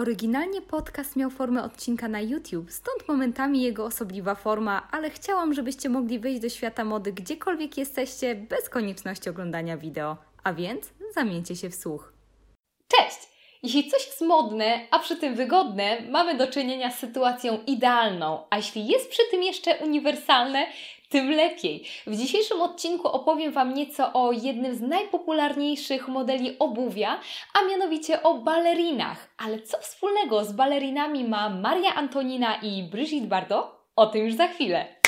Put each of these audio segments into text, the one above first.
Oryginalnie podcast miał formę odcinka na YouTube, stąd momentami jego osobliwa forma, ale chciałam, żebyście mogli wejść do świata mody gdziekolwiek jesteście, bez konieczności oglądania wideo. A więc zamieńcie się w słuch. Cześć! Jeśli coś jest modne, a przy tym wygodne, mamy do czynienia z sytuacją idealną, a jeśli jest przy tym jeszcze uniwersalne, tym lepiej. W dzisiejszym odcinku opowiem Wam nieco o jednym z najpopularniejszych modeli obuwia, a mianowicie o balerinach. Ale co wspólnego z balerinami ma Maria Antonina i Brigitte Bardot? O tym już za chwilę.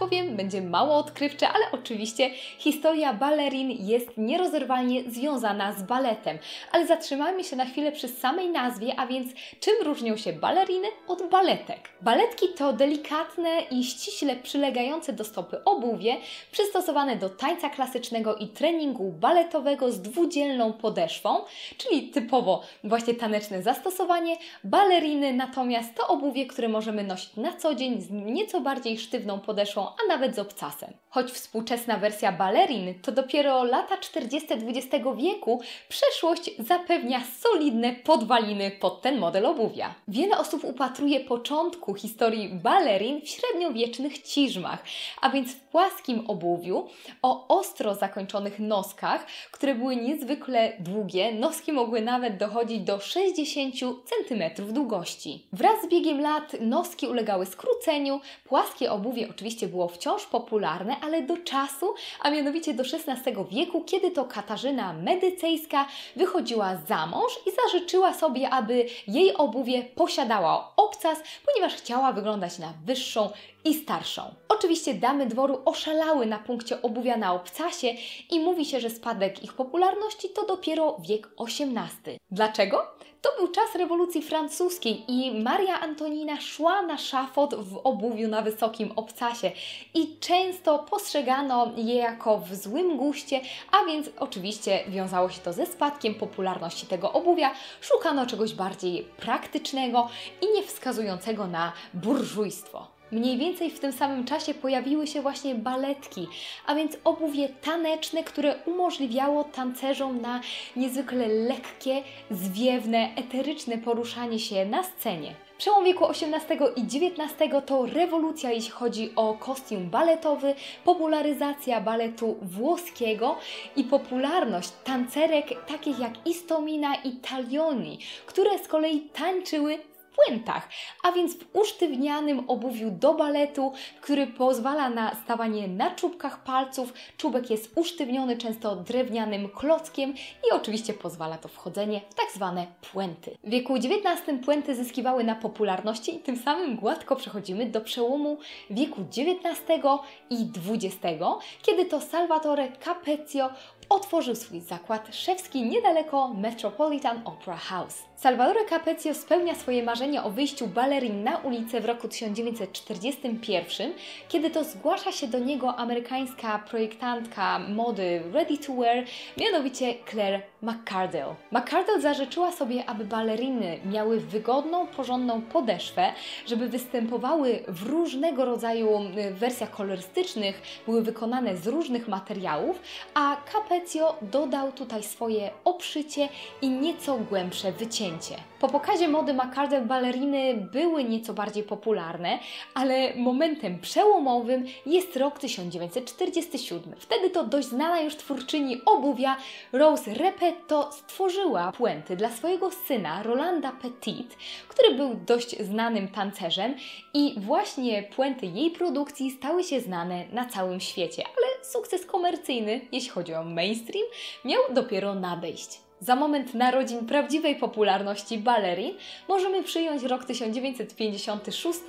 Powiem, będzie mało odkrywcze, ale oczywiście historia balerin jest nierozerwalnie związana z baletem. Ale zatrzymajmy się na chwilę przy samej nazwie, a więc czym różnią się baleriny od baletek? Baletki to delikatne i ściśle przylegające do stopy obuwie, przystosowane do tańca klasycznego i treningu baletowego z dwudzielną podeszwą, czyli typowo właśnie taneczne zastosowanie. Baleriny natomiast to obuwie, które możemy nosić na co dzień z nieco bardziej sztywną podeszwą, a nawet z obcasem. Choć współczesna wersja balerin to dopiero lata 40. XX wieku, przeszłość zapewnia solidne podwaliny pod ten model obuwia. Wiele osób upatruje początku historii balerin w średniowiecznych ciżmach, a więc w płaskim obuwiu o ostro zakończonych noskach, które były niezwykle długie. Noski mogły nawet dochodzić do 60 cm długości. Wraz z biegiem lat noski ulegały skróceniu, płaskie obuwie oczywiście było wciąż popularne, ale do czasu, a mianowicie do XVI wieku, kiedy to Katarzyna Medycejska wychodziła za mąż i zażyczyła sobie, aby jej obuwie posiadała obcas, ponieważ chciała wyglądać na wyższą i starszą. Oczywiście damy dworu oszalały na punkcie obuwia na obcasie i mówi się, że spadek ich popularności to dopiero wiek XVIII. Dlaczego? To był czas rewolucji francuskiej i Maria Antonina szła na szafot w obuwiu na wysokim obcasie i często postrzegano je jako w złym guście, a więc oczywiście wiązało się to ze spadkiem popularności tego obuwia. Szukano czegoś bardziej praktycznego i nie wskazującego na burżujstwo. Mniej więcej w tym samym czasie pojawiły się właśnie baletki, a więc obuwie taneczne, które umożliwiało tancerzom na niezwykle lekkie, zwiewne, eteryczne poruszanie się na scenie. Przełom wieku XVIII i XIX to rewolucja, jeśli chodzi o kostium baletowy, popularyzacja baletu włoskiego i popularność tancerek takich jak Istomina i Taglioni, które z kolei tańczyły a więc w usztywnianym obuwiu do baletu, który pozwala na stawanie na czubkach palców. Czubek jest usztywniony często drewnianym klockiem i oczywiście pozwala to wchodzenie w tak zwane puenty. W wieku XIX puenty zyskiwały na popularności i tym samym gładko przechodzimy do przełomu wieku XIX i XX, kiedy to Salvatore Capezio otworzył swój zakład szewski niedaleko Metropolitan Opera House. Salvatore Capezio spełnia swoje marzenie o wyjściu balerin na ulicę w roku 1941, kiedy to zgłasza się do niego amerykańska projektantka mody ready to wear, mianowicie Claire McCardell. McCardell zażyczyła sobie, aby baleriny miały wygodną, porządną podeszwę, żeby występowały w różnego rodzaju y, wersjach kolorystycznych, były wykonane z różnych materiałów, a Capezio dodał tutaj swoje obszycie i nieco głębsze wycięcie. Po pokazie mody McCardell baleriny były nieco bardziej popularne, ale momentem przełomowym jest rok 1947. Wtedy to dość znana już twórczyni obuwia Rose Repetto stworzyła puenty dla swojego syna Rolanda Petit, który był dość znanym tancerzem i właśnie puenty jej produkcji stały się znane na całym świecie, ale sukces komercyjny, jeśli chodzi o mainstream, miał dopiero nadejść. Za moment narodzin prawdziwej popularności balerin możemy przyjąć rok 1956,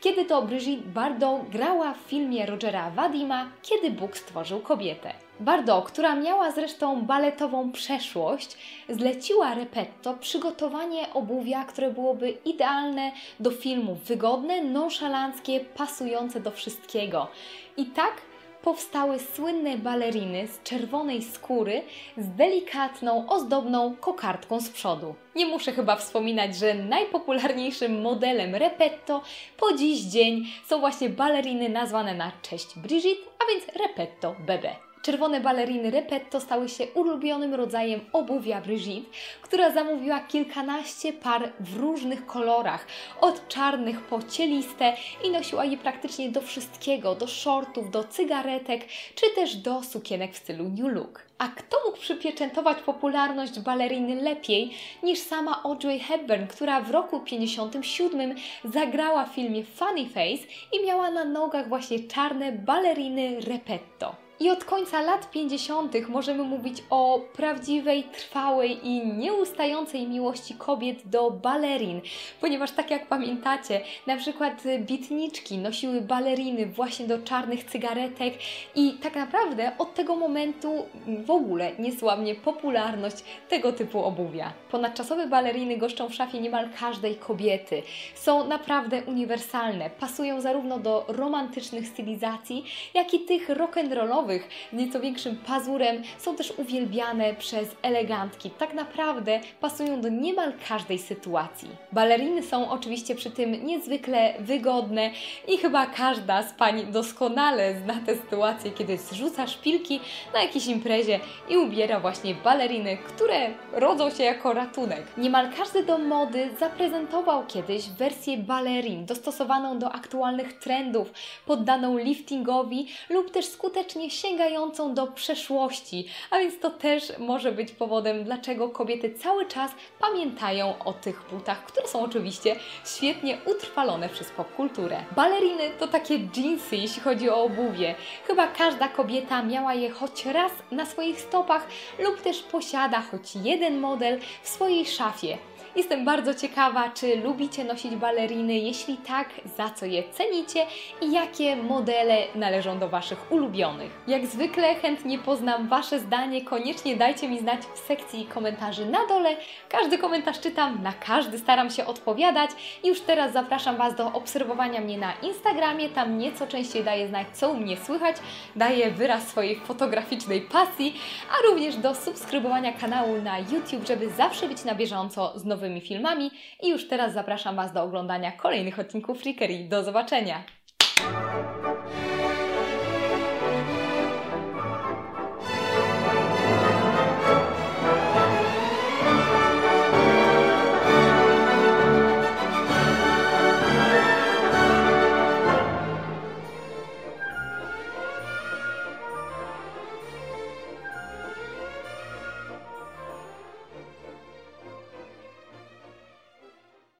kiedy to Brigitte Bardot grała w filmie Rogera Vadima Kiedy Bóg stworzył kobietę. Bardot, która miała zresztą baletową przeszłość, zleciła Repetto przygotowanie obuwia, które byłoby idealne do filmu, wygodne, nonszalanckie, pasujące do wszystkiego. I tak powstały słynne baleriny z czerwonej skóry z delikatną, ozdobną kokardką z przodu. Nie muszę chyba wspominać, że najpopularniejszym modelem Repetto po dziś dzień są właśnie baleriny nazwane na cześć Brigitte, a więc Repetto Bebe. Czerwone baleriny Repetto stały się ulubionym rodzajem obuwia Brigitte, która zamówiła kilkanaście par w różnych kolorach, od czarnych po cieliste i nosiła je praktycznie do wszystkiego, do shortów, do cygaretek, czy też do sukienek w stylu New Look. A kto mógł przypieczętować popularność baleriny lepiej niż sama Audrey Hepburn, która w roku 57 zagrała w filmie Funny Face i miała na nogach właśnie czarne baleriny Repetto. I od końca lat 50. możemy mówić o prawdziwej, trwałej i nieustającej miłości kobiet do balerin, ponieważ tak jak pamiętacie, na przykład bitniczki nosiły baleriny właśnie do czarnych cygaretek i tak naprawdę od tego momentu w ogóle niesławnie popularność tego typu obuwia. Ponadczasowe baleriny goszczą w szafie niemal każdej kobiety. Są naprawdę uniwersalne, pasują zarówno do romantycznych stylizacji, jak i tych rock'n'rollowych, z nieco większym pazurem są też uwielbiane przez elegantki. Tak naprawdę pasują do niemal każdej sytuacji. Baleriny są oczywiście przy tym niezwykle wygodne i chyba każda z pań doskonale zna tę sytuację, kiedy zrzuca szpilki na jakiejś imprezie i ubiera właśnie baleriny, które rodzą się jako ratunek. Niemal każdy dom mody zaprezentował kiedyś wersję balerin dostosowaną do aktualnych trendów, poddaną liftingowi lub też skutecznie sięgającą do przeszłości. A więc to też może być powodem, dlaczego kobiety cały czas pamiętają o tych butach, które są oczywiście świetnie utrwalone przez popkulturę. Baleriny to takie jeansy, jeśli chodzi o obuwie. Chyba każda kobieta miała je choć raz na swoich stopach lub też posiada choć jeden model w swojej szafie. Jestem bardzo ciekawa, czy lubicie nosić baleriny, jeśli tak, za co je cenicie i jakie modele należą do Waszych ulubionych. Jak zwykle chętnie poznam Wasze zdanie, koniecznie dajcie mi znać w sekcji komentarzy na dole. Każdy komentarz czytam, na każdy staram się odpowiadać. Już teraz zapraszam Was do obserwowania mnie na Instagramie, tam nieco częściej daję znać, co u mnie słychać, daję wyraz swojej fotograficznej pasji, a również do subskrybowania kanału na YouTube, żeby zawsze być na bieżąco z nowymi nowymi filmami i już teraz zapraszam Was do oglądania kolejnych odcinków Freakery. Do zobaczenia!